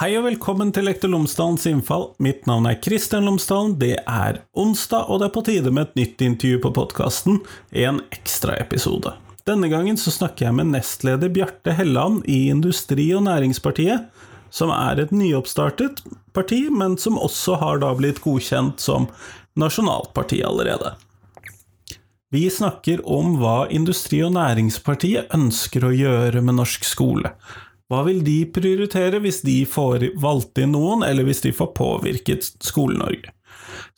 Hei og velkommen til Lektor Lomsdalens innfall. Mitt navn er Kristian Lomsdalen. Det er onsdag, og det er på tide med et nytt intervju på podkasten, en ekstraepisode. Denne gangen så snakker jeg med nestleder Bjarte Helland i Industri- og Næringspartiet, som er et nyoppstartet parti, men som også har da blitt godkjent som nasjonalt parti allerede. Vi snakker om hva Industri- og Næringspartiet ønsker å gjøre med norsk skole. Hva vil de prioritere hvis de får valgt inn noen, eller hvis de får påvirket Skole-Norge?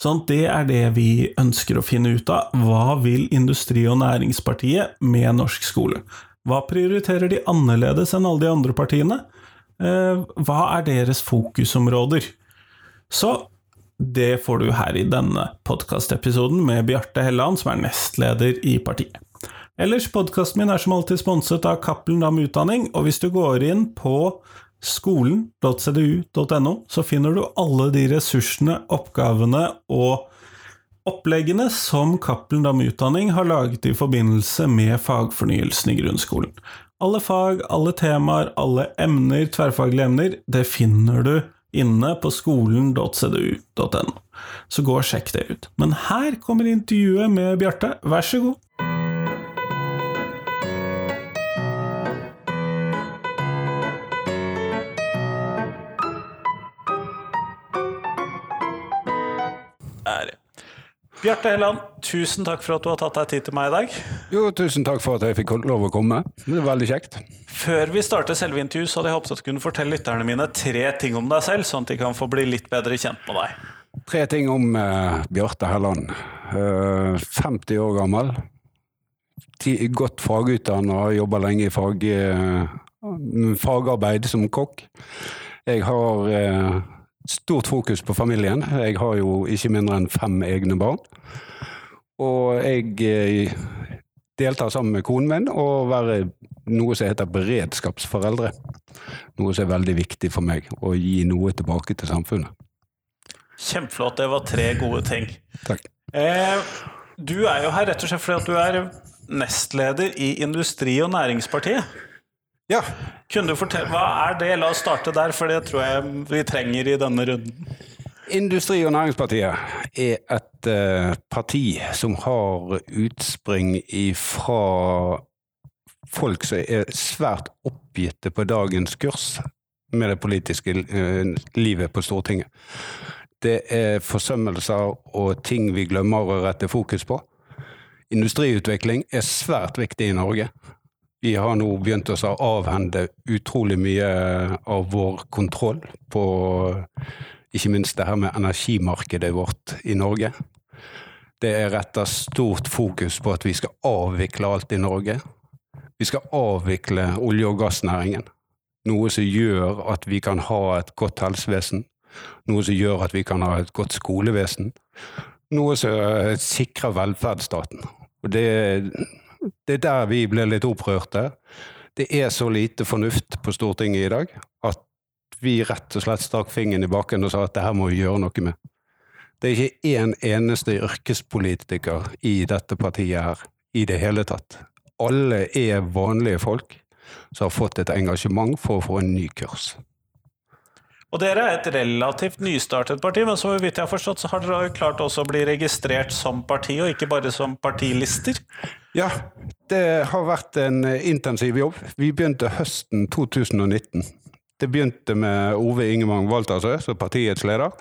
Sånn, det er det vi ønsker å finne ut av. Hva vil Industri- og Næringspartiet med norsk skole? Hva prioriterer de annerledes enn alle de andre partiene? Eh, hva er deres fokusområder? Så det får du her i denne podkastepisoden med Bjarte Helland, som er nestleder i partiet. Ellers, podkasten min er som alltid sponset av Cappelen Dam Utdanning, og hvis du går inn på skolen.cdu.no, så finner du alle de ressursene, oppgavene og oppleggene som Cappelen Dam Utdanning har laget i forbindelse med fagfornyelsen i grunnskolen. Alle fag, alle temaer, alle emner, tverrfaglige emner, det finner du inne på skolen.cdu.no. Så gå og sjekk det ut. Men her kommer intervjuet med Bjarte, vær så god. Bjarte Helland, tusen takk for at du har tatt deg tid til meg i dag. Jo, tusen takk for at jeg fikk lov å komme. Det er veldig kjekt. Før vi starter selve intervjuet, så hadde jeg håpet at du kunne fortelle lytterne mine tre ting om deg selv, sånn at de kan få bli litt bedre kjent med deg. Tre ting om uh, Bjarte Helland. Uh, 50 år gammel. Ti, godt fagutdannet og jobber lenge i fag, uh, fagarbeid som kokk. Jeg har stort fokus på familien. Jeg har jo ikke mindre enn fem egne barn. Og jeg deltar sammen med konen min og være noe som heter beredskapsforeldre. Noe som er veldig viktig for meg, å gi noe tilbake til samfunnet. Kjempeflott, det var tre gode ting. Takk. Eh, du er jo her rett og slett fordi at du er nestleder i Industri- og Næringspartiet. Ja. Kunne du fortelle, Hva er det? La oss starte der, for det tror jeg vi trenger i denne runden. Industri- og Næringspartiet er et uh, parti som har utspring fra folk som er svært oppgitte på dagens kurs med det politiske uh, livet på Stortinget. Det er forsømmelser og ting vi glemmer å rette fokus på. Industriutvikling er svært viktig i Norge. Vi har nå begynt å avhende utrolig mye av vår kontroll på ikke minst det her med energimarkedet vårt i Norge. Det er retta stort fokus på at vi skal avvikle alt i Norge. Vi skal avvikle olje- og gassnæringen. Noe som gjør at vi kan ha et godt helsevesen. Noe som gjør at vi kan ha et godt skolevesen. Noe som sikrer velferdsstaten. Og det det er der vi ble litt opprørte. Det er så lite fornuft på Stortinget i dag at vi rett og slett stakk fingeren i bakken og sa at det her må vi gjøre noe med. Det er ikke én eneste yrkespolitiker i dette partiet her i det hele tatt. Alle er vanlige folk som har fått et engasjement for å få en ny kurs. Og dere er et relativt nystartet parti, men så vidt jeg har forstått, så har dere klart også å bli registrert som parti, og ikke bare som partilister? Ja, det har vært en intensiv jobb. Vi begynte høsten 2019. Det begynte med Ove Ingemang Waltersø som partiets leder.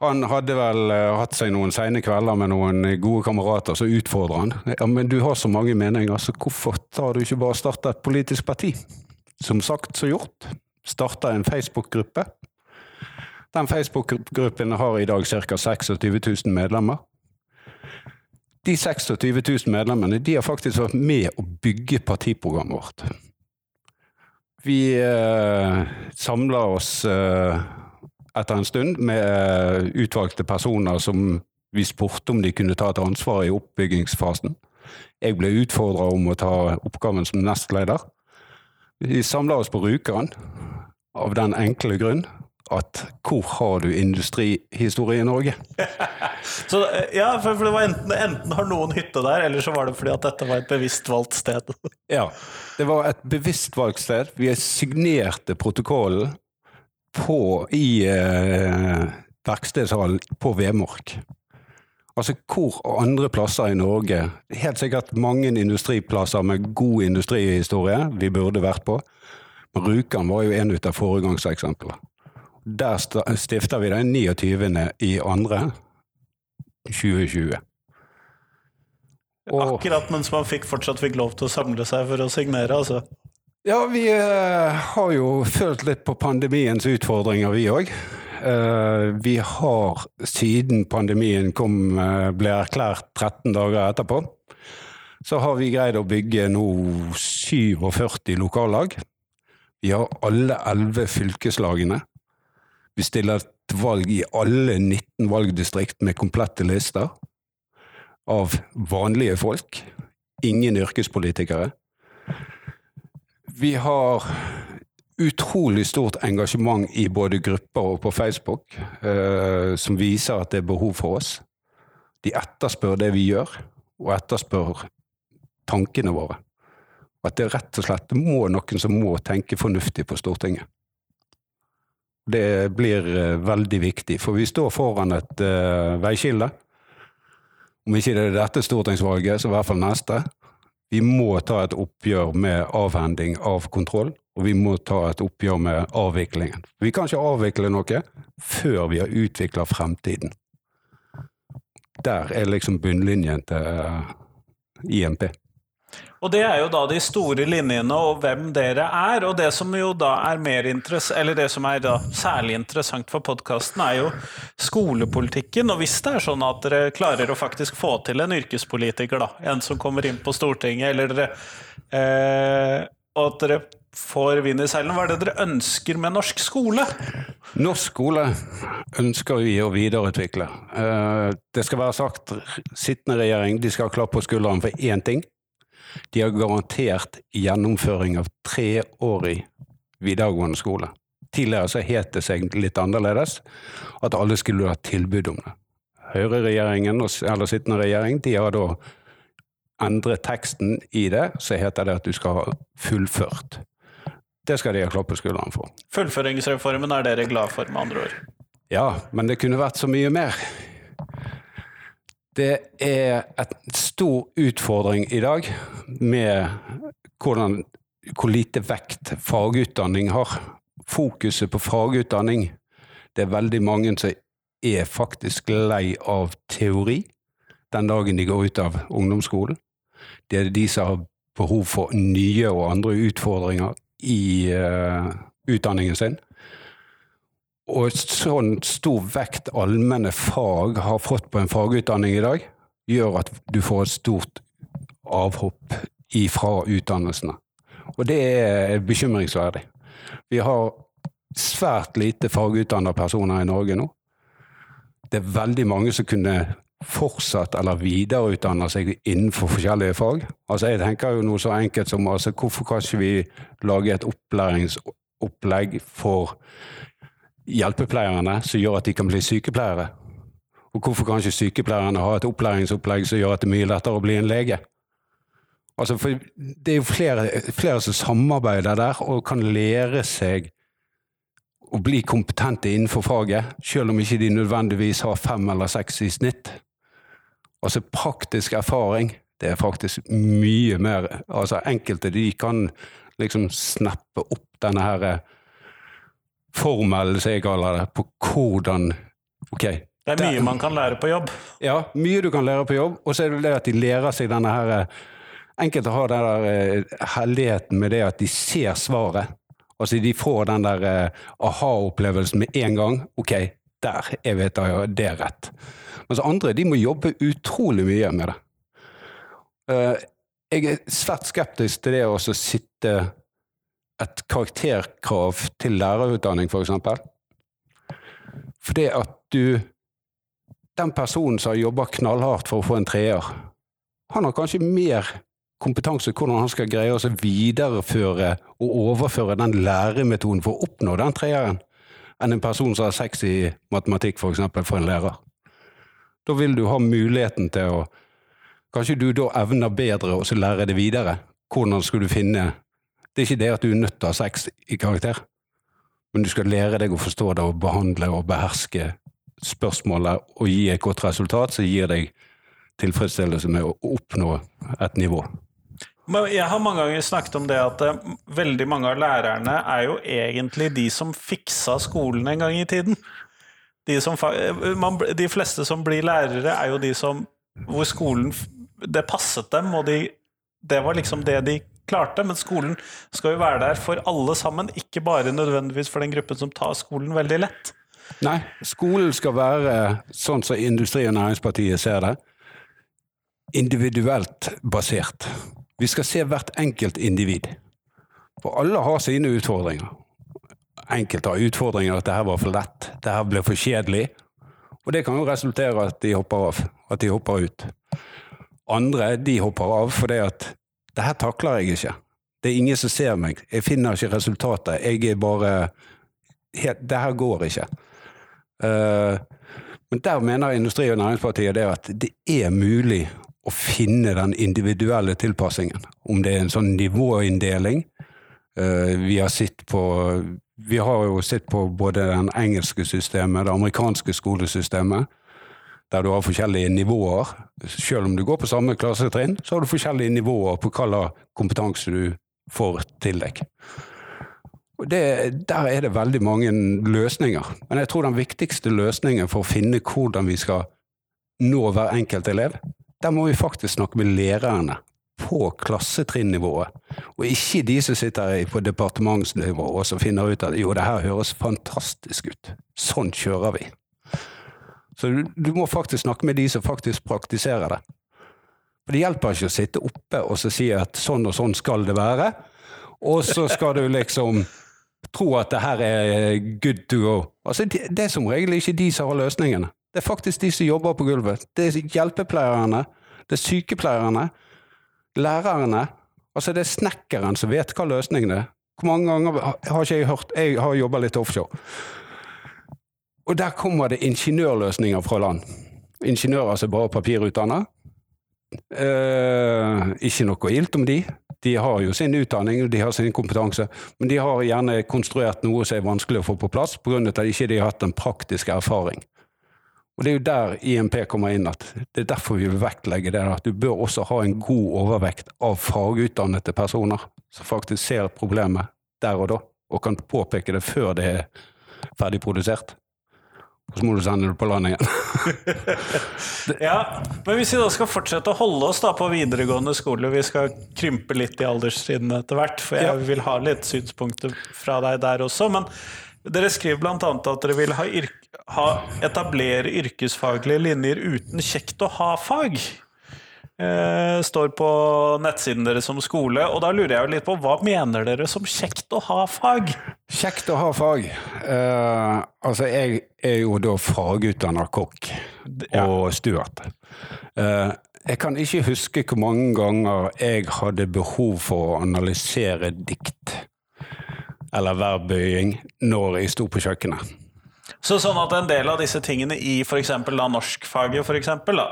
Han hadde vel hatt seg noen seine kvelder med noen gode kamerater som utfordra han. Ja, men du har så mange meninger, så hvorfor tar du ikke bare starte et politisk parti? Som sagt, så gjort. Starta en Facebook-gruppe. Den Facebook-gruppen har i dag ca. 26 000 medlemmer. De 26 000 medlemmene de har faktisk vært med å bygge partiprogrammet vårt. Vi eh, samler oss eh, etter en stund med eh, utvalgte personer som vi spurte om de kunne ta et ansvar i oppbyggingsfasen. Jeg ble utfordra om å ta oppgaven som nestleder. Vi samla oss på Rjukan av den enkle grunn at hvor har du industrihistorie i Norge? så ja, for det var enten, enten har noen hytte der, eller så var det fordi at dette var et bevisst valgt sted. ja, det var et bevisst valgt sted. Vi signerte protokollen på, i eh, verkstedshallen på Vemork. Altså hvor andre plasser i Norge Helt sikkert mange industriplasser med god industrihistorie vi burde vært på. Men Rjukan var jo en av foregangseksemplene. Der stifter vi den 29. i andre 2020. Og, Akkurat mens man fikk, fortsatt fikk lov til å samle seg for å signere, altså. Ja, vi eh, har jo følt litt på pandemiens utfordringer, vi òg. Eh, vi har siden pandemien kom, uh, ble erklært 13 dager etterpå, så har vi greid å bygge nå 47 lokallag. Vi har alle 11 fylkeslagene. Vi stiller et valg i alle 19 valgdistrikt med komplette lister av vanlige folk. Ingen yrkespolitikere. Vi har utrolig stort engasjement i både grupper og på Facebook eh, som viser at det er behov for oss. De etterspør det vi gjør, og etterspør tankene våre. At det rett og slett må noen som må tenke fornuftig på Stortinget. Det blir eh, veldig viktig, for vi står foran et eh, veiskille om ikke det er dette stortingsvalget, så i hvert fall neste. Vi må ta et oppgjør med avhending av kontroll, og vi må ta et oppgjør med avviklingen. Vi kan ikke avvikle noe før vi har utvikla fremtiden. Der er liksom bunnlinjen til eh, IMP. Og det er jo da de store linjene og hvem dere er. Og det som jo da er mer eller det som er da særlig interessant for podkasten, er jo skolepolitikken. Og hvis det er sånn at dere klarer å faktisk få til en yrkespolitiker, da, en som kommer inn på Stortinget, eller dere eh, Og at dere får vind i seilene, hva er det dere ønsker med norsk skole? Norsk skole ønsker vi å videreutvikle. Eh, det skal være sagt, sittende regjering de skal ha klapp på skulderen for én ting. De har garantert gjennomføring av treårig videregående skole. Tidligere så het det seg litt annerledes, at alle skulle ha tilbud om det. Høyreregjeringen, eller sittende regjering, de har da endret teksten i det, så heter det at du skal ha fullført. Det skal de ha klapp på skulderen for. Fullføringsreformen er dere glad for, med andre ord? Ja, men det kunne vært så mye mer. Det er en stor utfordring i dag med hvordan, hvor lite vekt fagutdanning har. Fokuset på fagutdanning. Det er veldig mange som er faktisk lei av teori den dagen de går ut av ungdomsskolen. Det er de som har behov for nye og andre utfordringer i uh, utdanningen sin. Og sånn stor vekt allmenne fag har fått på en fagutdanning i dag, gjør at du får et stort avhopp ifra utdannelsene. Og det er bekymringsverdig. Vi har svært lite fagutdanna personer i Norge nå. Det er veldig mange som kunne fortsatt eller videreutdanne seg innenfor forskjellige fag. Altså Jeg tenker jo noe så enkelt som altså, hvorfor kan ikke vi lage et opplæringsopplegg for hjelpepleierne som gjør at de kan bli sykepleiere? Og hvorfor kan ikke sykepleierne ha et opplæringsopplegg som gjør at det er mye lettere å bli en lege? Altså, for det er jo flere, flere som samarbeider der og kan lære seg å bli kompetente innenfor faget, selv om ikke de nødvendigvis har fem eller seks i snitt. Altså praktisk erfaring, det er faktisk mye mer Altså enkelte de kan liksom snappe opp denne her formel, som jeg kaller det, på hvordan Ok. Det er mye der, man kan lære på jobb. Ja, mye du kan lære på jobb. Og så er det det at de lærer seg denne her Enkelte har den der eh, heldigheten med det at de ser svaret. Altså de får den der eh, aha-opplevelsen med en gang. Ok, der jeg vet jeg det er rett. Mens andre de må jobbe utrolig mye med det. Eh, jeg er svært skeptisk til det å sitte et karakterkrav til lærerutdanning, f.eks. For Fordi at du Den personen som har jobba knallhardt for å få en treer, han har kanskje mer kompetanse hvordan han skal greie å videreføre og overføre den læremetoden for å oppnå den treeren, enn en person som har seks i matematikk, f.eks. For, for en lærer. Da vil du ha muligheten til å Kanskje du da evner bedre å lære det videre. Hvordan skal du finne det er ikke det at du er nødt til å ha sex i karakter, men du skal lære deg å forstå det og behandle og beherske spørsmålet og gi et godt resultat som gir deg tilfredsstillelse med å oppnå et nivå. Men jeg har mange ganger snakket om det at eh, veldig mange av lærerne er jo egentlig de som fiksa skolen en gang i tiden. De, som, eh, man, de fleste som blir lærere, er jo de som hvor skolen Det passet dem, og de, det var liksom det de klarte. Men skolen skal jo være der for alle sammen, ikke bare nødvendigvis for den gruppen som tar skolen veldig lett. Nei, skolen skal være sånn som Industri- og Næringspartiet ser det, individuelt basert. Vi skal se hvert enkelt individ. For alle har sine utfordringer. Enkelte har utfordringer at det her var for lett, det her ble for kjedelig. Og det kan jo resultere at de hopper av, at de hopper ut. Andre de hopper av fordi at det her takler jeg ikke. Det er ingen som ser meg. Jeg finner ikke resultatet. Jeg er bare Det her går ikke. Eh, men der mener Industri- og Næringspartiet det at det er mulig å finne den individuelle tilpassingen. Om det er en sånn nivåinndeling. Eh, vi har sett på vi har jo sett på både det engelske systemet, det amerikanske skolesystemet, der du har forskjellige nivåer. Selv om du går på samme klassetrinn, så har du forskjellige nivåer på hva slags kompetanse du får til deg. Det, der er det veldig mange løsninger. Men jeg tror den viktigste løsningen for å finne hvordan vi skal nå hver enkelt elev, der må vi faktisk snakke med lærerne på klassetrinnivået, og ikke de som sitter på departementsnivå og som finner ut at jo, det her høres fantastisk ut. Sånn kjører vi. Så du, du må faktisk snakke med de som faktisk praktiserer det. For Det hjelper ikke å sitte oppe og så si at sånn og sånn skal det være, og så skal du liksom tro at det her er good to go. Altså, det, det er som regel ikke de som har løsningene. Det er faktisk de som jobber på gulvet. Det er hjelpepleierne, det er sykepleierne, lærerne. Altså, det er snekkeren som vet hva løsningen er. Hvor mange ganger har ikke jeg hørt Jeg har jobba litt offshore. Og der kommer det ingeniørløsninger fra land. Ingeniører som bare papirutdanna. Eh, ikke noe ilt om de. De har jo sin utdanning og de har sin kompetanse, men de har gjerne konstruert noe som er vanskelig å få på plass pga. at de ikke har hatt en praktisk erfaring. Og Det er jo der IMP kommer inn. at Det er derfor vi vil vektlegge det. At du bør også ha en god overvekt av fagutdannede personer som faktisk ser problemet der og da, og kan påpeke det før det er ferdig produsert. Og så må du sende det på land igjen. Ja, Men hvis vi da skal fortsette å holde oss da på videregående skole, vi skal krympe litt i alderstrinnene etter hvert, for jeg Ja. vil ha litt synspunkter fra deg der også. Men dere skriver bl.a. at dere vil ha, yrk ha etablere yrkesfaglige linjer uten kjekt å ha-fag. Eh, står på nettsiden deres som skole, og da lurer jeg jo litt på hva mener dere som kjekt å ha-fag? Kjekt å ha fag. Eh, altså, jeg er jo da fagutdannet kokk Ja. og stuart. Eh, jeg kan ikke huske hvor mange ganger jeg hadde behov for å analysere dikt eller verbøying når jeg sto på kjøkkenet. Så sånn at en del av disse tingene i f.eks. norskfaget, for eksempel, da,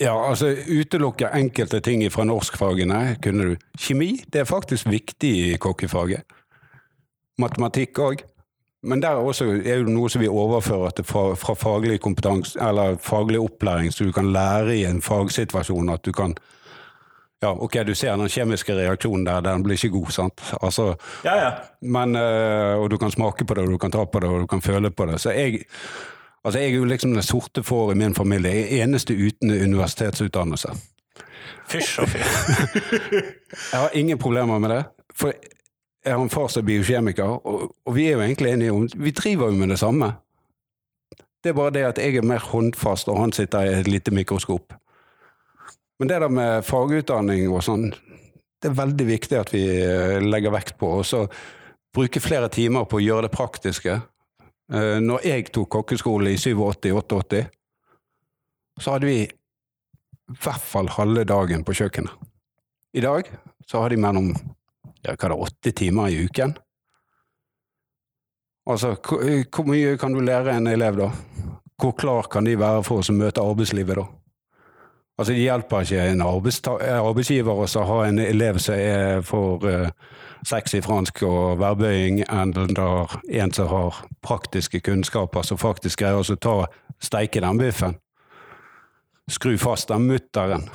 Ja, altså utelukke enkelte ting fra norskfagene kunne du. Kjemi, det er faktisk viktig i kokkefaget. Matematikk òg. Men der også er det noe som vi overfører til fra, fra faglig kompetanse, eller faglig opplæring, så du kan lære i en fagsituasjon at du kan Ja, ok, du ser den kjemiske reaksjonen der, den blir ikke god, sant. Altså, ja ja. men, øh, og du kan smake på det, og du kan ta på det, og du kan føle på det. Så jeg, altså jeg er jo liksom den sorte får i min familie. Jeg er eneste uten universitetsutdannelse. Fysj og fy. Jeg har ingen problemer med det. For jeg har en far som er biokjemiker, og, og vi er jo egentlig enige om Vi driver jo med det samme. Det er bare det at jeg er mer håndfast, og han sitter i et lite mikroskop. Men det der med fagutdanning og sånn, det er veldig viktig at vi eh, legger vekt på. Og så bruke flere timer på å gjøre det praktiske. Eh, Når jeg tok kokkeskole i 87-88, så hadde vi i hvert fall halve dagen på kjøkkenet. I dag så har de mellom ja, hva det, åtte timer i uken. Altså, hvor hvor mye kan du lære en elev da? Hvor klar kan de være for å møte arbeidslivet da? Altså, Det hjelper ikke en arbeidsgiver å ha en elev som er for uh, sex i fransk og værbøying, enn en som har praktiske kunnskaper, som faktisk greier å ta steike den biffen. Skru fast den mutteren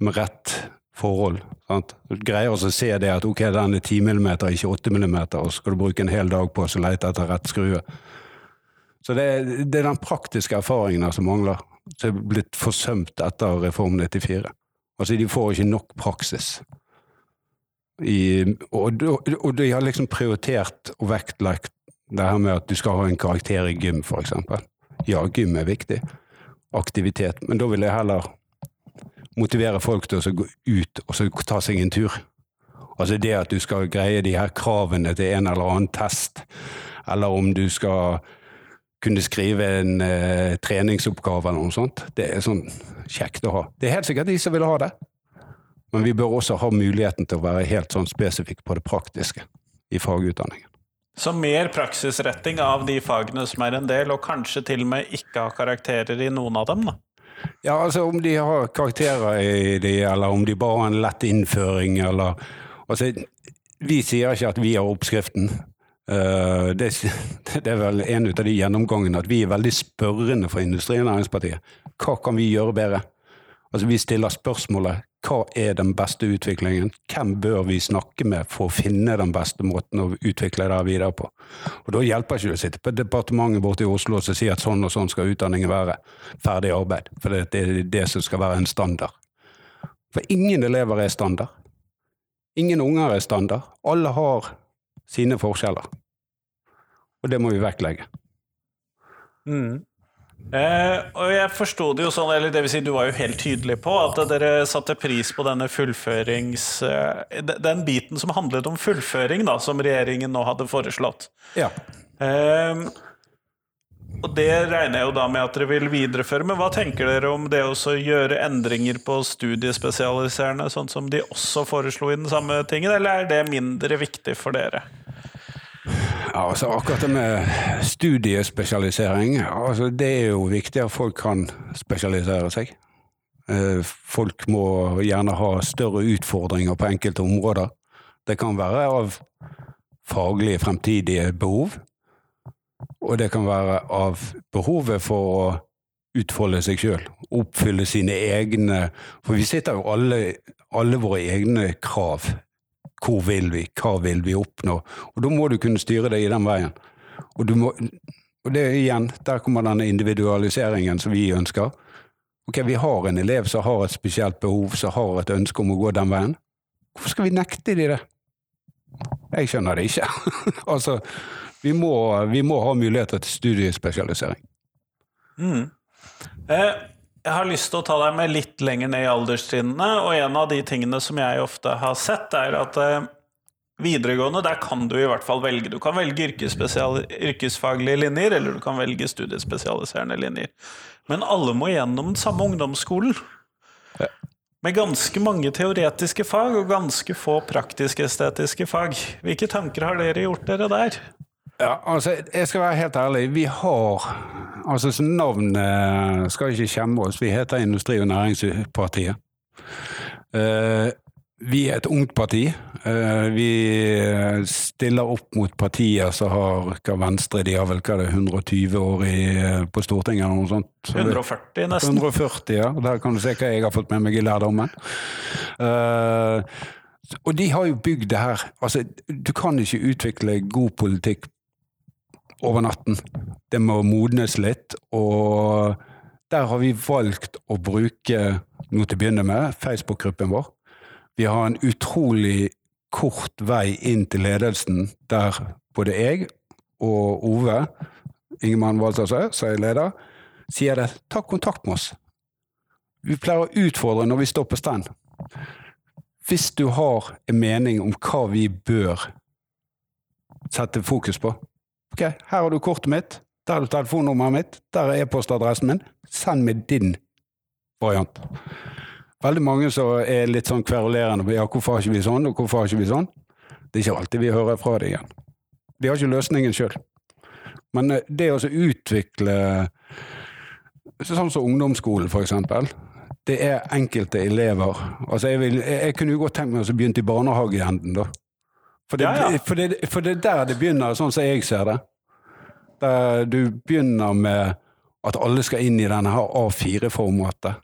med rett forhold. Sant? Du greier å se det at ok, den er 10 mm, ikke 8 mm, og så skal du bruke en hel dag på å lete etter rett skrue. Så det, det er den praktiske erfaringen som mangler som er blitt forsømt etter Reform 94. Altså, de får ikke nok praksis. I, og, og, de har liksom prioritert og vektlagt det her med at du skal ha en karakter i gym, f.eks. Ja, gym er viktig. Aktivitet. Men da vil jeg heller motivere folk til å gå ut og ta seg en tur. Altså det at du skal greie de her kravene til en eller annen test, eller om du skal kunne skrive en uh, treningsoppgave eller noe sånt. Det er sånn kjekt å ha. Det er helt sikkert de som vil ha det, men vi bør også ha muligheten til å være helt sånn spesifikk på det praktiske i fagutdanningen. Så mer praksisretting av de fagene som er en del, og kanskje til og med ikke ha karakterer i noen av dem, da? Ja, altså om de har karakterer i de, eller om de bare har en lett innføring, eller Altså, vi sier ikke at vi har oppskriften. Uh, det, det, er vel en av de gjennomgangene at vi er veldig spørrende for Industri- og Næringspartiet. Hva kan vi gjøre bedre? Altså Vi stiller spørsmålet hva er den beste utviklingen? Hvem bør vi snakke med for å finne den beste måten å utvikle det videre på? Og Da hjelper det ikke å sitte på departementet borte i Oslo og si at sånn og sånn skal utdanningen være. Ferdig arbeid. For det er det som skal være en standard. For ingen elever er standard. Ingen unger er standard. Alle har sine forskjeller. Og det må vi vektlegge. Mm. Eh, og jeg forsto det jo sånn, eller det vil si du var jo helt tydelig på at dere satte pris på denne fullførings... Eh, den biten som handlet om fullføring, da, som regjeringen nå hadde foreslått. Ja. Eh, og det regner jeg jo da med at dere vil videreføre, men hva tenker dere om det å gjøre endringer på studiespesialiserende, sånn som de også foreslo i den samme tingen, eller er det mindre viktig for dere? Altså Akkurat det med studiespesialisering, altså det er jo viktig at folk kan spesialisere seg. Eh, folk må gjerne ha større utfordringer på enkelte områder. Det kan være av faglige fremtidige behov, og det kan være av behovet for å utfolde seg sjøl, oppfylle sine egne For vi sitter jo alle, alle våre egne krav hvor vil vi? Hva vil vi oppnå? Og Da må du kunne styre deg i den veien. Og, må, og det igjen, der kommer denne individualiseringen som vi ønsker. Ok, Vi har en elev som har et spesielt behov, som har et ønske om å gå den veien. Hvorfor skal vi nekte de det? Jeg skjønner det ikke. altså, vi må, vi må, ha muligheter til studiespesialisering. Mm. Eh, jeg har lyst til å ta deg med litt lenger ned i alderstrinnene, og en av de tingene som jeg ofte har sett, er at eh, videregående, der kan du i hvert fall velge. Du kan velge yrkesfaglige linjer, eller du kan velge studiespesialiserende linjer. Men alle må gjennom den samme ungdomsskolen. Ja. Med ganske mange teoretiske fag og ganske få praktisk-estetiske fag. Hvilke tanker har dere gjort dere der? Ja, altså, jeg skal være helt ærlig. Vi har Altså, som navn eh, skal ikke skjemme oss. Vi heter Industri- og Næringspartiet. Uh, vi er et ungt parti. Uh, vi stiller opp mot partier som har hva Venstre de har vel hva det 120 år i, på Stortinget eller noe sånt. 140 nesten. 140, ja. Der kan du se hva jeg har fått med meg i lærdommen. Uh, og de har jo bygd det her. Altså, du kan ikke utvikle god politikk over natten. Det må modnes litt, og der har vi valgt å bruke, noe til å begynne med, Facebook-gruppen vår. Vi har en utrolig kort vei inn til ledelsen, der både jeg og Ove, Ingemann Waltersø, som er leder, sier det ta kontakt med oss. Vi pleier å utfordre når vi står på stand. Hvis du har en mening om hva vi bør sette fokus på, Ok, her har du kortet mitt. Der du telefonnummeret mitt. Der er e-postadressen min. Send meg din variant. Veldig mange som er litt sånn kverulerende på ja, hvorfor har ikke vi sånn, og hvorfor har ikke vi sånn. Det er ikke alltid vi hører fra det igjen. De har ikke løsningen sjøl. Men eh, det å utvikle Sånn som ungdomsskolen, for eksempel. det er enkelte elever altså jeg, vil, jeg, jeg kunne jo godt tenkt meg å begynne i barnehageenden, da. For det, Ja, ja. For, det, for det er der det begynner, sånn som jeg ser det. Der du begynner med at alle skal inn i denne her A4-formatet.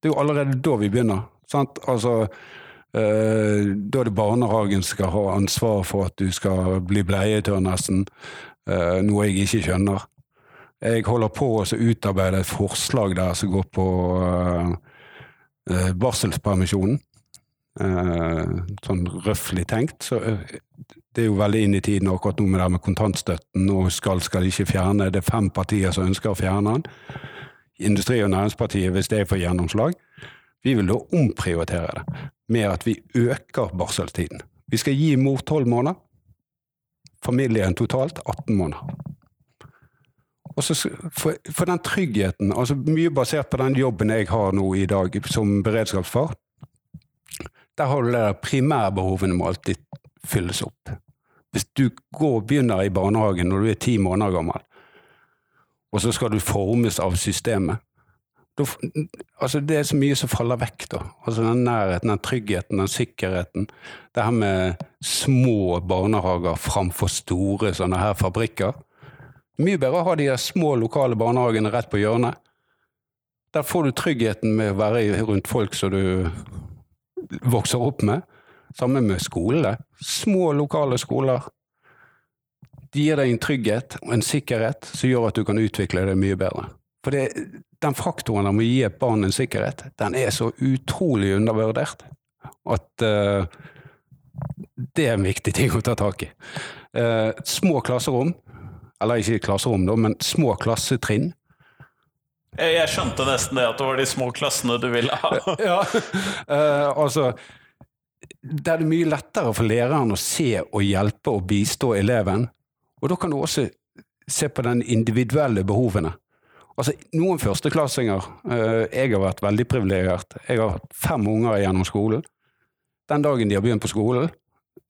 Det er jo allerede da vi begynner. Sant? Altså, øh, da er det barnehagen som skal ha ansvar for at du skal bli bleietør, nesten. Øh, noe jeg ikke skjønner. Jeg holder på å utarbeide et forslag der som går på øh, eh, barselspermisjonen. Eh, sånn røftlig tenkt. Så eh, det er jo veldig inn i tiden akkurat nå med det med kontantstøtten, og skal, skal ikke fjerne. Det er fem partier som ønsker å fjerne den. Industri- og Næringspartiet, hvis det får gjennomslag. Vi vil da omprioritere det med at vi øker barseltiden. Vi skal gi mor tolv måneder. Familien totalt 18 måneder. Og så for, for den tryggheten, altså mye basert på den jobben jeg har nå i dag som beredskapsfar, der har du det der primærbehovene må alltid fylles opp. Hvis du går, og begynner i barnehagen når du er ti måneder gammel, og så skal du formes av systemet, da, altså det er så mye som faller vekk da. Altså den nærheten, den tryggheten, den sikkerheten. Det her med små barnehager framfor store sånne her fabrikker. Mye bedre å ha de små lokale barnehagene rett på hjørnet. Der får du tryggheten med å være rundt folk som du vokser opp med. Sammen med skolene. Små lokale skoler. De gir deg en trygghet og en sikkerhet som gjør at du kan utvikle deg mye bedre. For det, den faktoren om å gi et barn en sikkerhet, den er så utrolig undervurdert at uh, det er en viktig ting å ta tak i. Uh, små klasserom, eller ikke klasserom, da, men små klassetrinn. Jeg, skjønte nesten det at det var de små klassene du ville ha. Ja, uh, altså Der er det mye lettere for læreren å se og hjelpe og bistå eleven. Og da kan du også se på den individuelle behovene. Altså, Noen førsteklassinger uh, Jeg har vært veldig privilegert. Jeg har hatt fem unger gjennom skolen. Den dagen de har begynt på skolen,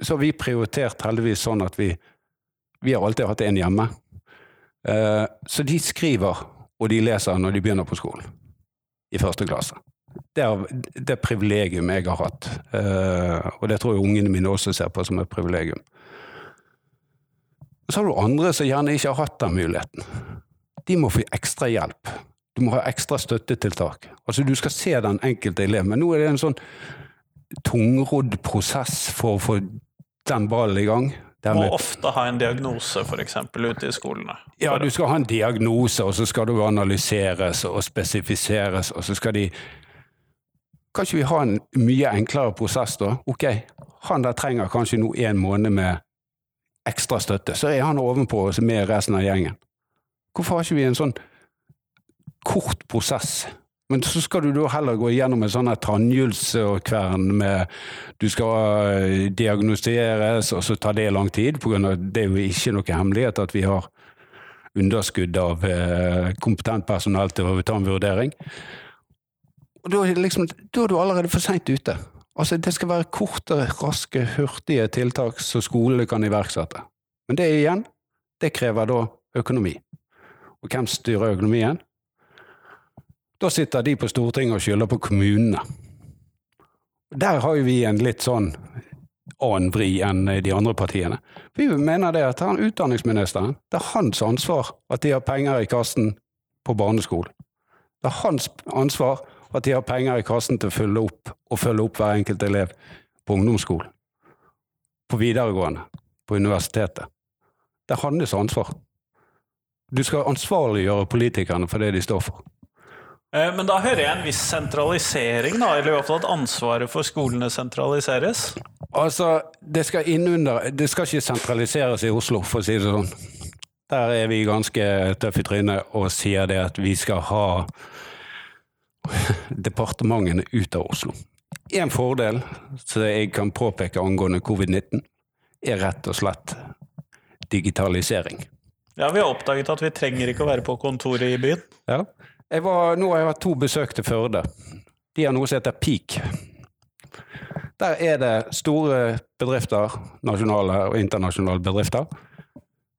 så har vi prioritert heldigvis sånn at vi, vi har alltid hatt en hjemme. Uh, så de skriver og de leser når de begynner på skolen. I første klasse. Det er det privilegium jeg har hatt. Eh, og det tror jeg ungene mine også ser på som et privilegium. Så har du andre som gjerne ikke har hatt den muligheten. De må få ekstra hjelp. Du må ha ekstra støttetiltak. Altså Du skal se den enkelte elev, men nå er det en sånn tungrodd prosess for å få den ballen i gang. Det Må ofte ha en diagnose, f.eks. ute i skolene. ja, du skal ha en diagnose, og så skal det analyseres og spesifiseres, og så skal de Kan ikke vi ha en mye enklere prosess, da? Ok, han der trenger kanskje nå en måned med ekstra støtte, så er han ovenpå med resten av gjengen. Hvorfor har ikke vi en sånn kort prosess? Men så skal du da heller gå igjennom en sånn tannhjulskvern med du skal eh, diagnostiseres, og så tar det lang tid, på grunn av det er jo ikke noe hemmelighet at vi har underskudd av eh, kompetent personell til å ta en vurdering. Og da liksom, da er du allerede for seint ute. Altså, det skal være korte, raske, hurtige tiltak som skolene kan iverksette. Men det igjen, det krever da økonomi. Og hvem styrer økonomien? Da sitter de på Stortinget og skylder på kommunene. Der har jo vi en litt sånn annen vri enn de andre partiene. Vi mener det at han utdanningsministeren, det er hans ansvar at de har penger i kassen på barneskolen. Det er hans ansvar at de har penger i kassen til å følge opp og følge opp hver enkelt elev på ungdomsskolen, på videregående, på universitetet. Det er hans ansvar. Du skal ansvarliggjøre politikerne for det de står for. Eh, Men da hører jeg en viss sentralisering, da, eller i hvert fall at ansvaret for skolene sentraliseres. Altså, det skal innunder Det skal ikke sentraliseres i Oslo, for å si det sånn. Der er vi ganske tøffe i trynet og sier det at vi skal ha departementene ut av Oslo. En fordel som jeg kan påpeke angående covid-19, er rett og slett digitalisering. Ja, vi har oppdaget at vi trenger ikke å være på kontoret i byen. Ja. Var, nå har jeg hatt to besøk til Førde. De har noe som heter Peak. Der er det store bedrifter, nasjonale og internasjonale bedrifter.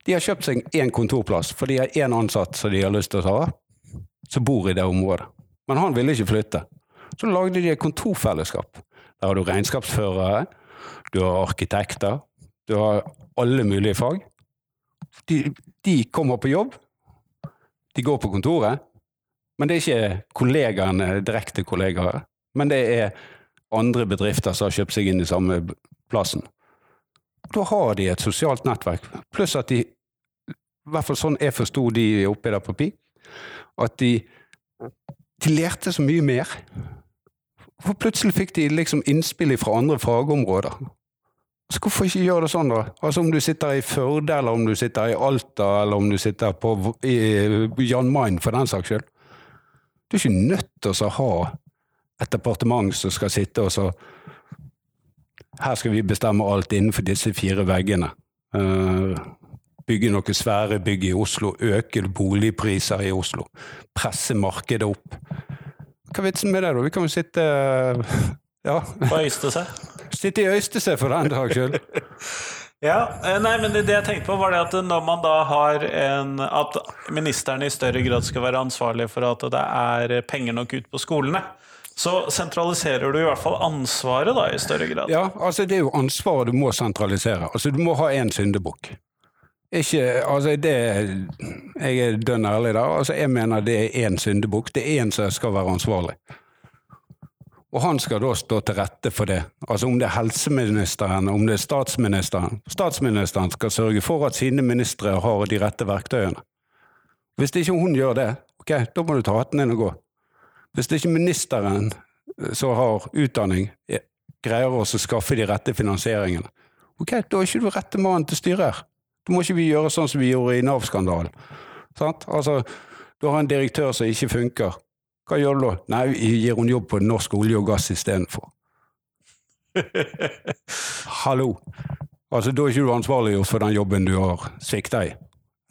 De har kjøpt seg én kontorplass, for de har én ansatt som de har lyst til å ta, som bor i det området. Men han ville ikke flytte. Så lagde de et kontorfellesskap. Der har du regnskapsførere, du har arkitekter, du har alle mulige fag. De, de kommer på jobb, de går på kontoret, men det er ikke kollegaene, direkte kollegaer. Men det er andre bedrifter som har kjøpt seg inn i samme plassen. Da har de et sosialt nettverk. Pluss at de, i hvert fall sånn jeg forsto de oppe der på Pi, at de, de lærte så mye mer. For plutselig fikk de liksom innspill fra andre fagområder. Så hvorfor ikke gjøre det sånn, da? Altså Om du sitter i Førde, eller om du sitter i Alta, eller om du sitter på, i Jan Mayen, for den saks skyld. Du er ikke nødt til å ha et departement som skal sitte og så Her skal vi bestemme alt innenfor disse fire veggene. Uh, bygge noen svære bygg i Oslo, øke boligpriser i Oslo, presse markedet opp. Hva er vitsen med det, da? Vi kan jo sitte ja. På Øystese? Sitte i Øystese, for den dags skyld. Ja, eh, nei, men det jeg tenkte på var det at når man da har en At ministeren i større grad skal være ansvarlig for at det er penger nok ut på skolene, så sentraliserer du i hvert fall ansvaret da i større grad? Ja, altså det er jo ansvaret du må sentralisere. Altså du må ha én syndebukk. Ikke, altså det Jeg er dønn ærlig der. Altså jeg mener det er én syndebukk. Det er én som skal være ansvarlig. Og han skal da stå til rette for det. Altså om det er helseministeren, om det er statsministeren. Statsministeren skal sørge for at sine ministre har de rette verktøyene. Hvis ikke hun gjør det, ok, da må du ta hatten din og gå. Hvis ikke ministeren eh, som har utdanning, eh, greier å skaffe de rette finansieringene, ok, da er ikke du rette mannen til styret her. Da må ikke vi gjøre sånn som vi gjorde i Nav-skandalen. Altså, du har en direktør som ikke funker. Hva gjør du da? Nei, gir hun jobb på norsk olje og gass istedenfor. Hallo! Altså, Da er ikke du ansvarliggjort for den jobben du har svikta i.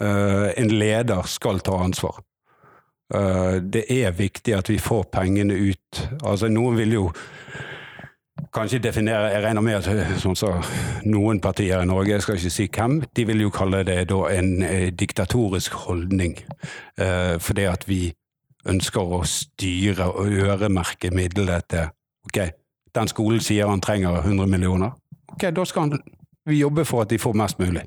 Uh, en leder skal ta ansvar. Uh, det er viktig at vi får pengene ut. Altså, noen vil jo kanskje definere Jeg regner med at eh, sånn så, noen partier i Norge, jeg skal ikke si hvem, de vil jo kalle det da en eh, diktatorisk holdning. Eh, fordi at vi ønsker å styre og øremerke midlene til Ok, den skolen sier han trenger 100 millioner. Ok, da skal han, vi jobbe for at de får mest mulig.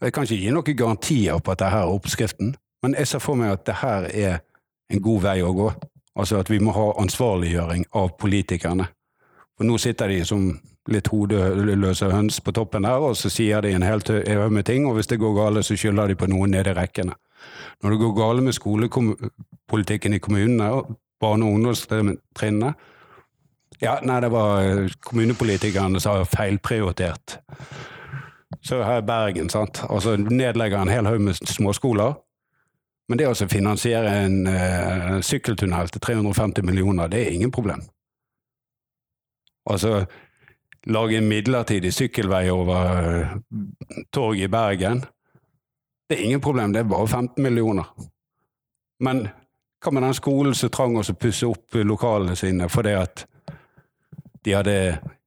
Jeg kan ikke gi noen garantier på at dette er oppskriften, men jeg ser for meg at dette er en god vei å gå. Altså at vi må ha ansvarliggjøring av politikerne. For nå sitter de som litt hodeløse høns på toppen der, og så sier de en hel haug med ting, og hvis det går galt, så skylder de på noen nede i rekkene. Når det går galt med skolepolitikken i kommunene, og barne- og ungdomstrinnet Ja, nei, det var eh, kommunepolitikerne som har feilprioritert. Så her i Bergen, sant. Altså nedlegger en hel haug med småskoler. Men det å finansiere en uh, sykkeltunnel til 350 millioner, det er ingen problem. Altså lage en midlertidig sykkelvei over uh, torget i Bergen. Det er ingen problem, det er bare 15 millioner. Men hva med den skolen som trang oss å pusse opp lokalene sine fordi at de hadde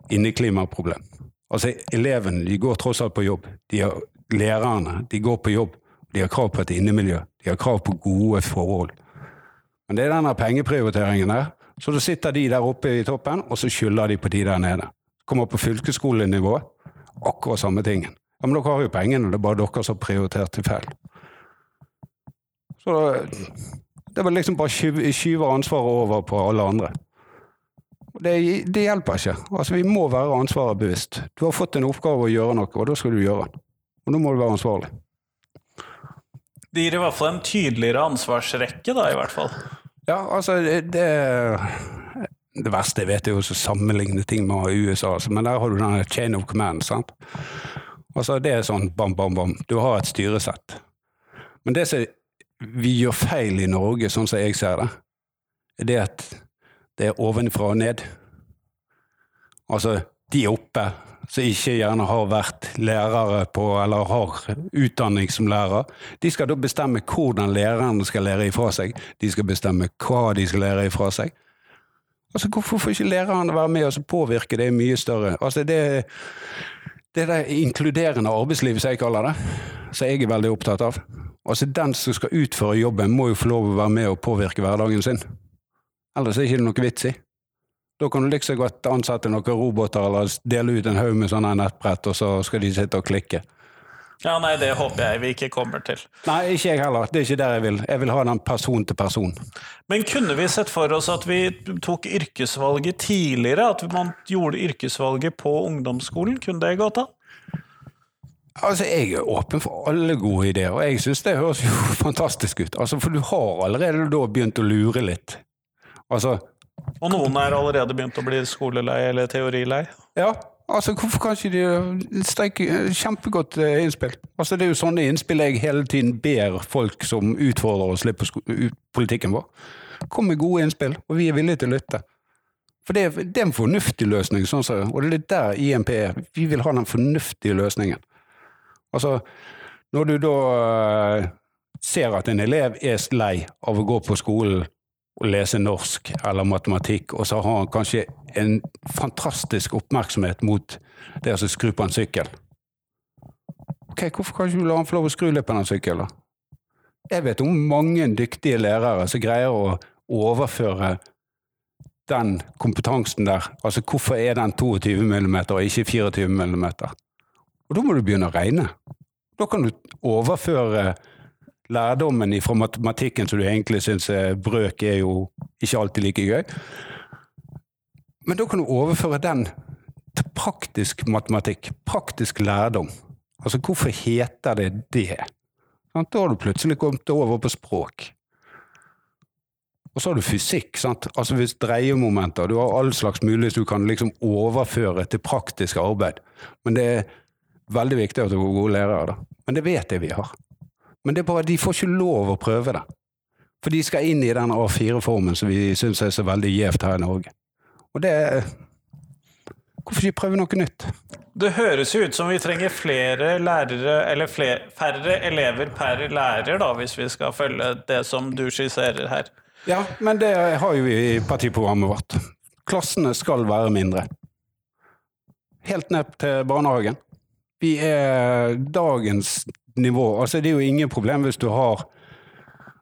inneklimaproblem? Altså, elevene de går tross alt på jobb. De har, lærerne de går på jobb. De har krav på et innemiljø. De har krav på gode forhold. Men det er denne pengeprioriteringen der så da sitter de der oppe i toppen, og så skylder de på de der nede. Kommer på fylkesskolenivå, akkurat samme tingen. Ja, Men dere har jo pengene, det er bare dere som har prioritert til feil. Så det var liksom bare skyver skyve ansvaret over på alle andre. Det, det, hjelper ikke. Altså, Vi må være ansvaret bevisst. Du har fått en oppgave å gjøre noe, og da skal du gjøre den. Og nå må du være ansvarlig. Det gir i hvert fall en tydeligere ansvarsrekke, da, i hvert fall. Ja, altså det, det verste jeg vet, er jo å sammenligne ting med USA, altså, men der har du den chain of command. sant? Altså Det er sånn bam, bam, bam. Du har et styresett. Men det som vi gjør feil i Norge, sånn som jeg ser det, er det at det er ovenfra og ned. Altså, de oppe som ikke gjerne har vært lærere på, eller har utdanning som lærer, de skal da bestemme hvordan lærerne skal lære ifra seg. De skal bestemme hva de skal lære ifra seg. Altså, Hvorfor får ikke lærerne være med og påvirke det mye større? Altså, det, det er det inkluderende arbeidslivet, som jeg kaller det, som jeg er veldig opptatt av. Altså Den som skal utføre jobben, må jo få lov å være med og påvirke hverdagen sin. Ellers er det ikke noe vits i. Da kan du liksom godt ansette noen roboter eller dele ut en haug med sånne nettbrett, og så skal de sitte og klikke. Ja, nei, det håper jeg vi ikke kommer til. Nei, ikke jeg heller. Det er ikke der jeg vil. Jeg vil ha den person til person. Men kunne vi sett for oss at vi tok yrkesvalget tidligere? At man gjorde yrkesvalget på ungdomsskolen? Kunne det gått an? Altså, Jeg er åpen for alle gode ideer, og jeg syns det høres jo fantastisk ut. Altså, For du har allerede da begynt å lure litt. Altså, Og noen er allerede begynt å bli skolelei eller teorilei? ja, altså hvorfor kan ikke de streike Kjempegodt eh, innspill. Altså, Det er jo sånne innspill jeg hele tiden ber folk som utfordrer oss litt på politikken vår. Kom med gode innspill, og vi er villige til å lytte. For det, er- det er en fornuftig løsning, sånn som, og det er litt der IMP er. Vi vil ha den fornuftige løsningen. Altså, når du da eh, ser at en elev er lei av å gå på skolen og lese norsk eller matematikk, og så har han kanskje en fantastisk oppmerksomhet mot det å skru på en sykkel. Ok, Hvorfor kan ikke du la han få lov å skru litt på den sykkelen? Jeg vet om mange dyktige lærere som greier å overføre den kompetansen der. Altså hvorfor er den 22 mm og ikke 24 mm? Og da må du begynne å regne. Da kan du overføre lærdommen fra matematikken som du egentlig syns er brøk, er jo ikke alltid like gøy. Men da kan du overføre den til praktisk matematikk, praktisk lærdom. Altså hvorfor heter det det? Da har du plutselig kommet over på språk. Og så har du fysikk. sant? Altså hvis dreiemomenter Du har all slags mulighet du kan liksom overføre til praktisk arbeid. Men det er veldig viktig at du er gode lærere. da. Men det vet jeg vi har. Men det er bare de får ikke lov å prøve det. For de skal inn i den A4-formen som vi syns er så veldig gjevt her i Norge. Og det Hvorfor ikke prøve noe nytt? Det høres jo ut som vi trenger flere lærere, eller flere, færre elever per lærer, da, hvis vi skal følge det som du skisserer her. Ja, men det har jo vi i partiprogrammet vårt. Klassene skal være mindre. Helt ned til barnehagen. Vi er dagens nivå. Altså, det er jo ingen problem hvis du har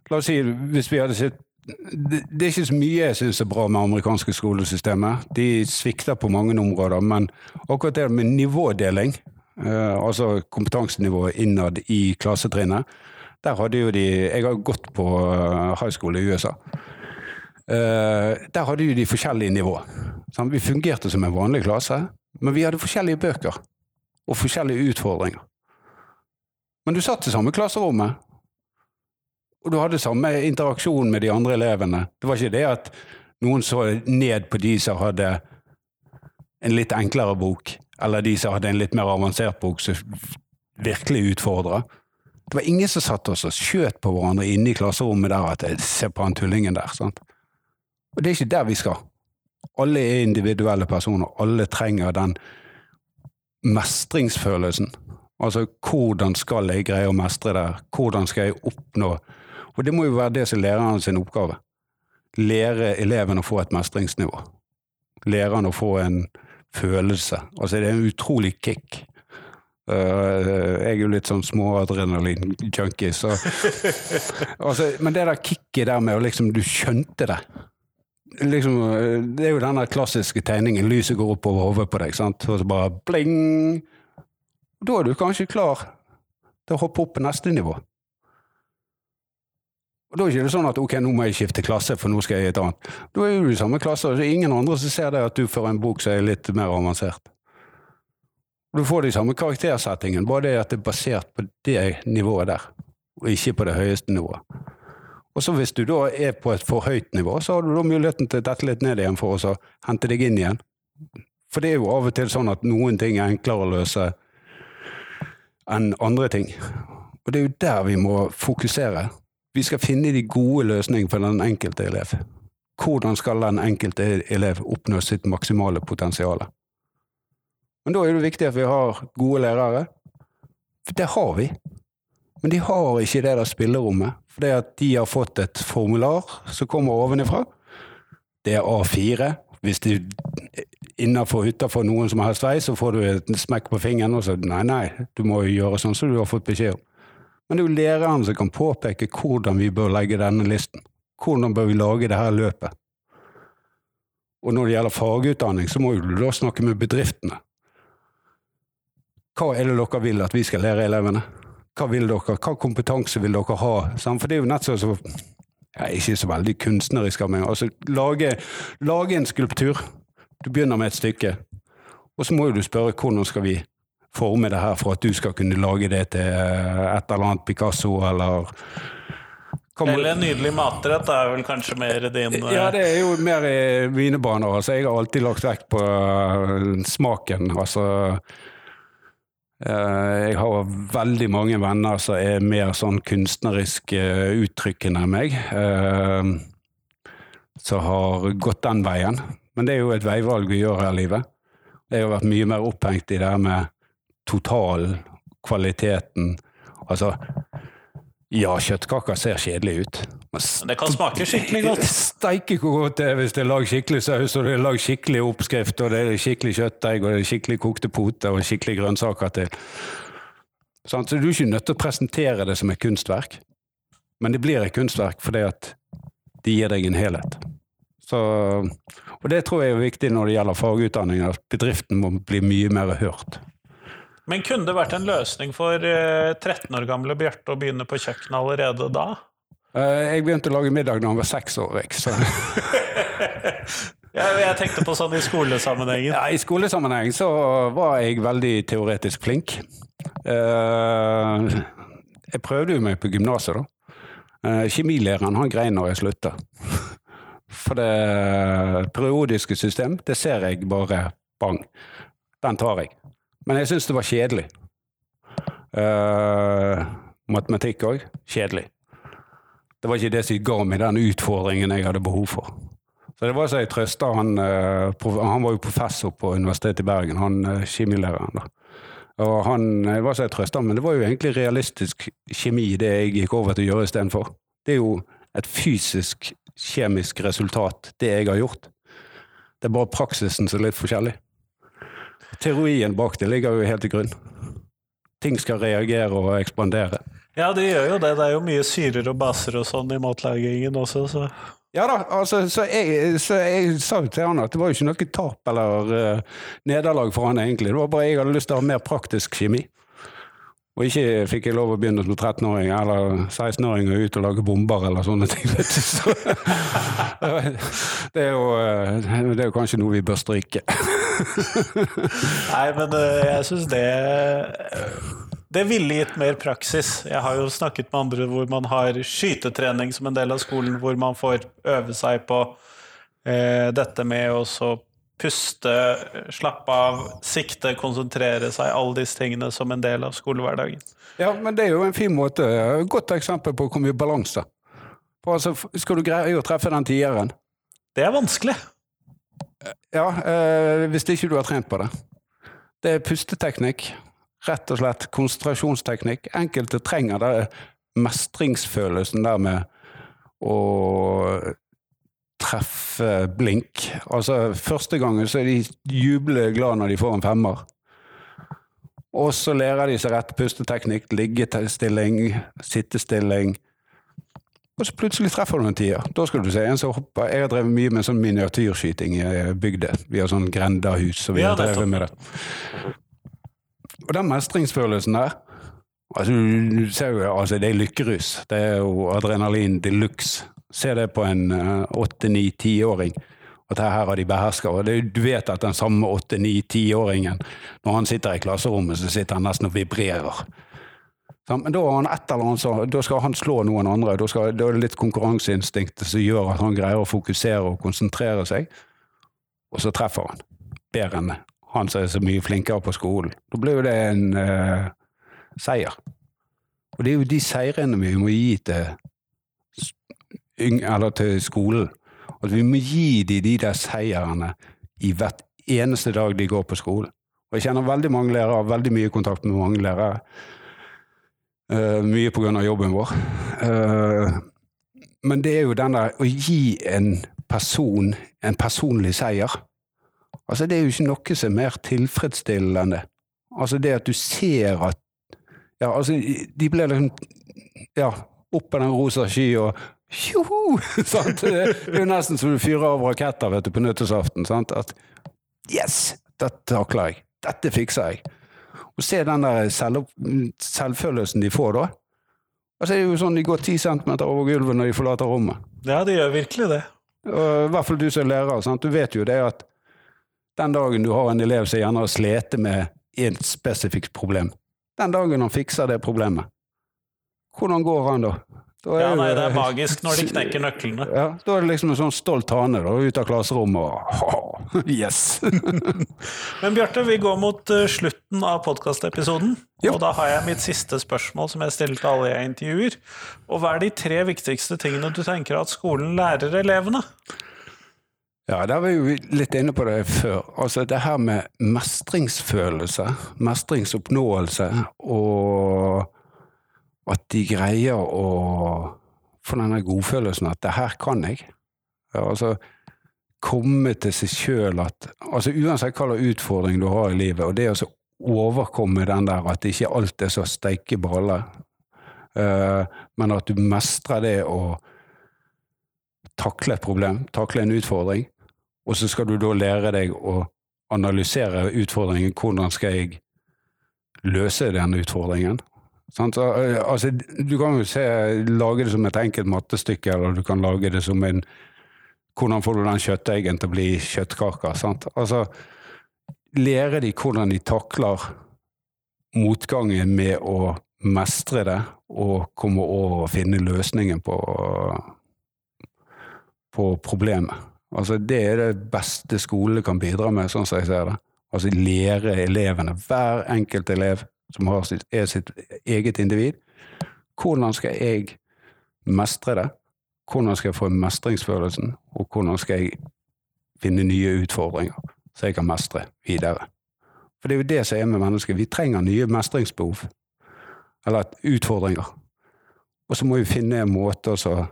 La oss si hvis vi hadde sett det, det er ikke så mye jeg syns er bra med amerikanske skolesystemet. De svikter på mange områder, men akkurat det med nivådeling, eh, altså kompetansenivået innad i klassetrinnet, der hadde jo de Jeg har gått på eh, high school i USA. Eh, der hadde jo de forskjellige nivå. Sant? Vi fungerte som en vanlig klasse, men vi hadde forskjellige bøker og forskjellige utfordringer. Men du satt i samme klasserommet, og du hadde samme interaksjon med de andre elevene. Det var ikke det at noen så ned på de som hadde en litt enklere bok, eller de som hadde en litt mer avansert bok som virkelig utfordra. Det var ingen som satt oss og skjøt på hverandre inne i klasserommet der at 'se ser på han tullingen der. sant? Og det er ikke der vi skal. Alle er individuelle personer. Alle trenger den mestringsfølelsen. Altså hvordan skal jeg greie å mestre det? Hvordan skal jeg oppnå Og det må jo være det som er læreren sin oppgave. Lære eleven å få et mestringsnivå. Lære han å få en følelse. Altså det er en utrolig kick. Uh, jeg er jo litt sånn småadrenalin-junkie, så altså, Men det der kicket der med å liksom Du skjønte det. Liksom, det er jo den der klassiske tegningen. Lyset går opp over hodet på deg, sant? og så bare bling. Da er du kanskje klar til å hoppe opp på neste nivå. Og Da er det ikke sånn at ok, nå må jeg skifte klasse, for nå skal jeg i et annet. Da er du i samme klasse, og det er ingen andre som ser det at du får en bok som er litt mer avansert. Du får de samme karaktersettingen, bare det at det er basert på det nivået der, og ikke på det høyeste nivået. Og så Hvis du da er på et for høyt nivå, så har du da muligheten til å dette litt ned igjen for å hente deg inn igjen. For det er jo av og til sånn at noen ting er enklere å løse enn andre ting. Og det er jo der vi må fokusere. Vi skal finne de gode løsningene for den enkelte elev. Hvordan skal den enkelte elev oppnå sitt maksimale potensial? Men da er det viktig at vi har gode lærere. For det har vi. Men de har ikke det der spillerommet. For det at de har fått et formular som kommer ovenifra. Det er A4. Hvis de innafor utafor noen som har vei, så får du et smekk på fingeren og så Nei, nei, du må jo gjøre sånn som du har fått beskjed om. Men det er jo læreren som kan påpeke hvordan vi bør legge denne listen. Hvordan bør vi lage det her løpet? Og når det gjelder fagutdanning, så må du da snakke med bedriftene. Hva er det dere vil at vi skal lære elevene? Hva vil dere, hva kompetanse vil dere ha? For det er jo nett sånn som ja, Ikke så veldig kunstnerisk av meg. Altså, lage, lage en skulptur. Du begynner med et stykke, og så må jo du spørre hvordan skal vi forme det her for at du skal kunne lage det til et eller annet Picasso eller eller en nydelig matrett er vel kanskje mer din Ja, det er jo mer i mine baner. Altså, jeg har alltid lagt vekt på smaken. Altså Jeg har veldig mange venner som er mer sånn kunstnerisk uttrykkende enn meg. som har gått den veien. Men det er jo et veivalg vi gjør her i livet. Jeg har vært mye mer opphengt i det her med total kvaliteten. Altså ja, kjøttkaker ser kjedelig ut. Men det kan smake skikkelig godt. Steike hvor godt det er hvis det er lagd skikkelig saus, og det er lagd skikkelig oppskrift, og det er skikkelig kjøttdeig, og det er skikkelig kokte poter og skikkelig grønnsaker til. Så du er ikke nødt til å presentere det som et kunstverk, men det blir et kunstverk fordi at det gir deg en helhet. Så, og det tror jeg er viktig når det gjelder fagutdanning, at bedriften må bli mye mer hørt. Men kunne det vært en løsning for 13 eh, år gamle Bjarte å begynne på kjøkkenet allerede da? Eh, jeg begynte å lage middag da han var seks år. Så. jeg tenkte på sånn i skolesammenhengen. Ja, I skolesammenheng så var jeg veldig teoretisk flink. Eh, jeg prøvde jo meg på gymnaset, da. Kjemilæreren han grein når jeg slutta. For det periodiske system, det ser jeg bare bang. Den tar jeg. Men jeg syns det var kjedelig. Uh, matematikk òg kjedelig. Det var ikke det som ga meg den utfordringen jeg hadde behov for. Så det var så jeg trøsta han uh, Han var jo professor på Universitetet i Bergen, han uh, kjemilæreren. da. Og han det var så jeg trøsta men det var jo egentlig realistisk kjemi det jeg gikk over til å gjøre istedenfor. Det er jo et fysisk, kjemisk resultat, det jeg har gjort. Det er bare praksisen som er litt forskjellig. Teorien bak det ligger jo helt til grunn. Ting skal reagere og ekspandere. Ja, det gjør jo det. Det er jo mye syrer og baser og sånn i matlagingen også, så ja da, altså, så jeg, så jeg sa til han at det var jo ikke noe tap eller uh, nederlag for han egentlig. Det var bare jeg hadde lyst til å ha mer praktisk kjemi. Og ikke fikk jeg lov å begynne som 13-åring eller 16-åring og ut og lage bomber eller sånne ting. Så, det, er jo, eh, det er jo kanskje noe vi bør stryke. Nei, men eh, jeg syns det det ville gitt mer praksis. Jeg har jo snakket med andre hvor man har skytetrening som en del av skolen, hvor man får øve seg på eh, dette med å puste, slappe av, sikte, konsentrere seg, alle disse tingene som en del av skolehverdagen. Ja, men det er jo en fin måte, et godt eksempel på hvor mye balanse. Altså, skal du greie å treffe den tieren? Det er vanskelig. Ja, eh, hvis ikke du har trent på det. Det er pusteteknikk. Rett og slett konsentrasjonsteknikk. Enkelte trenger det mestringsfølelsen der med å treffe blink. Altså, første gangen så er de jublende glad når de får en femmer. Og så lærer de seg rett pusteteknikk, liggestilling, sittestilling. Og så plutselig treffer du en tier. Da skal du se en som hopper. Jeg har drevet mye med sånn miniatyrskyting i bygda. Vi har sånn grendahus, så vi har drevet med det. Og den mestringsfølelsen der altså, du ser jo, altså, Det er lykkerus. Det er jo adrenalin de luxe Se det på en eh, åtte, ni, tiåring. At her har de beherska. Og det, du vet at den samme åtte, ni, tiåringen, når han sitter i klasserommet, så sitter han nesten og vibrerer. Men da, annet, da, skal han slå noen andre. Da, skal, da er det litt konkurranseinstinktet som gjør at han greier å fokusere og konsentrere seg. Og så treffer han. Bedre enn han som er så mye flinkere på skolen. Da blir jo det en eh, seier. Og det er jo de seirene vi må gi til eller til skolen. At vi må gi dem de der seierne i hvert eneste dag de går på skolen. Og jeg kjenner veldig mange lærere, har veldig mye kontakt med mange lærere. Uh, mye av jobben vår. Uh, men det er jo den der å gi en person en personlig seier. Altså, det er jo ikke noe som er mer tilfredsstillende. Altså det at du ser at Ja, altså, de blir liksom ja, opp på den rosa sky og Tjoho! Det er jo nesten som du fyrer av raketter vet du, på nyttårsaften. sant? At Yes! Dette takler jeg. Dette fikser jeg. Og se den der selv, selvfølelsen de får da. Altså, det er jo sånn De går ti centimeter over gulvet når de forlater rommet. Ja, de gjør virkelig det. Og I hvert fall du som er lærer. Sant? Du vet jo det at den dagen du har en elev som gjerne har slitt med et spesifikt problem, den dagen han fikser det problemet, hvordan går han da? Ja, nei, Det er magisk når de knekker nøklene. Ja, Da er det liksom en sånn stolt hane da, ut av klasserommet og Yes! Men Bjarte, vi går mot uh, slutten av podkastepisoden. Og da har jeg mitt siste spørsmål som jeg stiller til alle jeg intervjuer. Og hva er de tre viktigste tingene du tenker at skolen lærer elevene? Ja, der var vi litt inne på det før. Altså det her med mestringsfølelse, mestringsoppnåelse, og at de greier å få denne godfølelsen at 'det her kan jeg'. Altså komme til seg sjøl at altså Uansett hva slags utfordring du har i livet, og det å overkomme den der at ikke alt er så steike balle, uh, men at du mestrer det å takle et problem, takle en utfordring, og så skal du da lære deg å analysere utfordringen. Hvordan skal jeg løse den utfordringen? Så, altså, du kan jo se, lage det som et enkelt mattestykke, eller du kan lage det som en Hvordan får du den kjøttdeigen til å bli kjøttkaker? Sant? Altså, lære de hvordan de takler motgangen med å mestre det og komme over og finne løsningen på, på problemet. Altså, det er det beste skolene kan bidra med, sånn som jeg ser det. Altså lære elevene, hver enkelt elev som sitt, er sitt eget individ, hvordan skal jeg mestre det? Hvordan skal jeg få mestringsfølelsen, og hvordan skal jeg finne nye utfordringer så jeg kan mestre videre? For det er jo det som er med mennesker. Vi trenger nye mestringsbehov, eller utfordringer. Og så må vi finne en måte å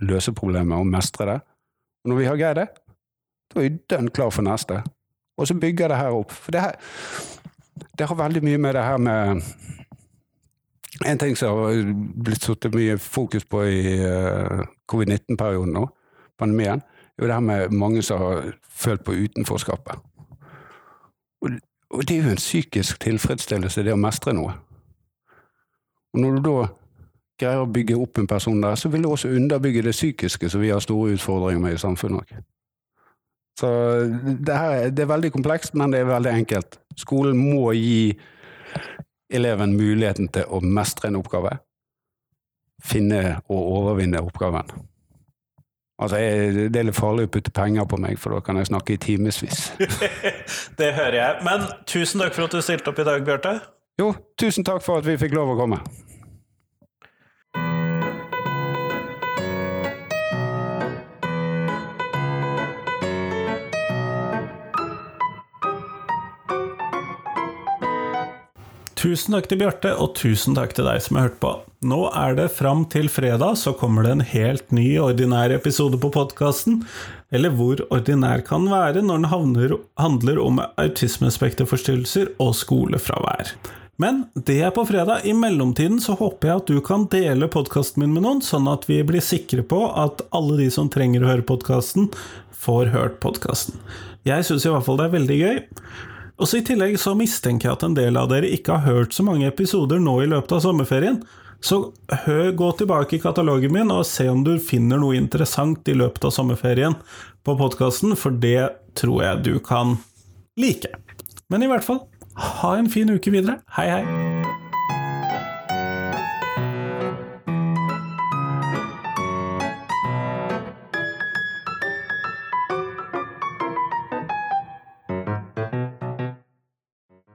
løse problemet og mestre det. Og når vi har greid det, da er vi dønn klar for neste. Og så bygger det her opp. For det, her, det har veldig mye med det her med en ting som har blitt satt mye fokus på i uh, covid-19-perioden nå, pandemien, er jo det her med mange som har følt på utenforskapet. Og, og, det er jo en psykisk tilfredsstillelse, det å mestre noe. Og når du da greier å bygge opp en person der, så vil det også underbygge det psykiske som vi har store utfordringer med i samfunnet. Så det, her, det er veldig komplekst, men det er veldig enkelt. Skolen må gi eleven muligheten til å mestre en oppgave, finne og overvinne oppgaven. Altså, jeg, Det er litt farlig å putte penger på meg, for da kan jeg snakke i timevis. det hører jeg. Men tusen takk for at du stilte opp i dag, Bjarte. Jo, tusen takk for at vi fikk lov å komme. Tusen takk til Bjarte, og tusen takk til deg som har hørt på. Nå er det fram til fredag, så kommer det en helt ny ordinær episode på podkasten. Eller hvor ordinær kan være når den havner, handler om autismespekterforstyrrelser og skolefravær. Men det er på fredag. I mellomtiden så håper jeg at du kan dele podkasten min med noen, sånn at vi blir sikre på at alle de som trenger å høre podkasten, får hørt podkasten. Jeg syns i hvert fall det er veldig gøy. Og så I tillegg så mistenker jeg at en del av dere ikke har hørt så mange episoder nå i løpet av sommerferien. Så hør, gå tilbake i katalogen min og se om du finner noe interessant i løpet av sommerferien på podkasten, for det tror jeg du kan like. Men i hvert fall, ha en fin uke videre. Hei, hei!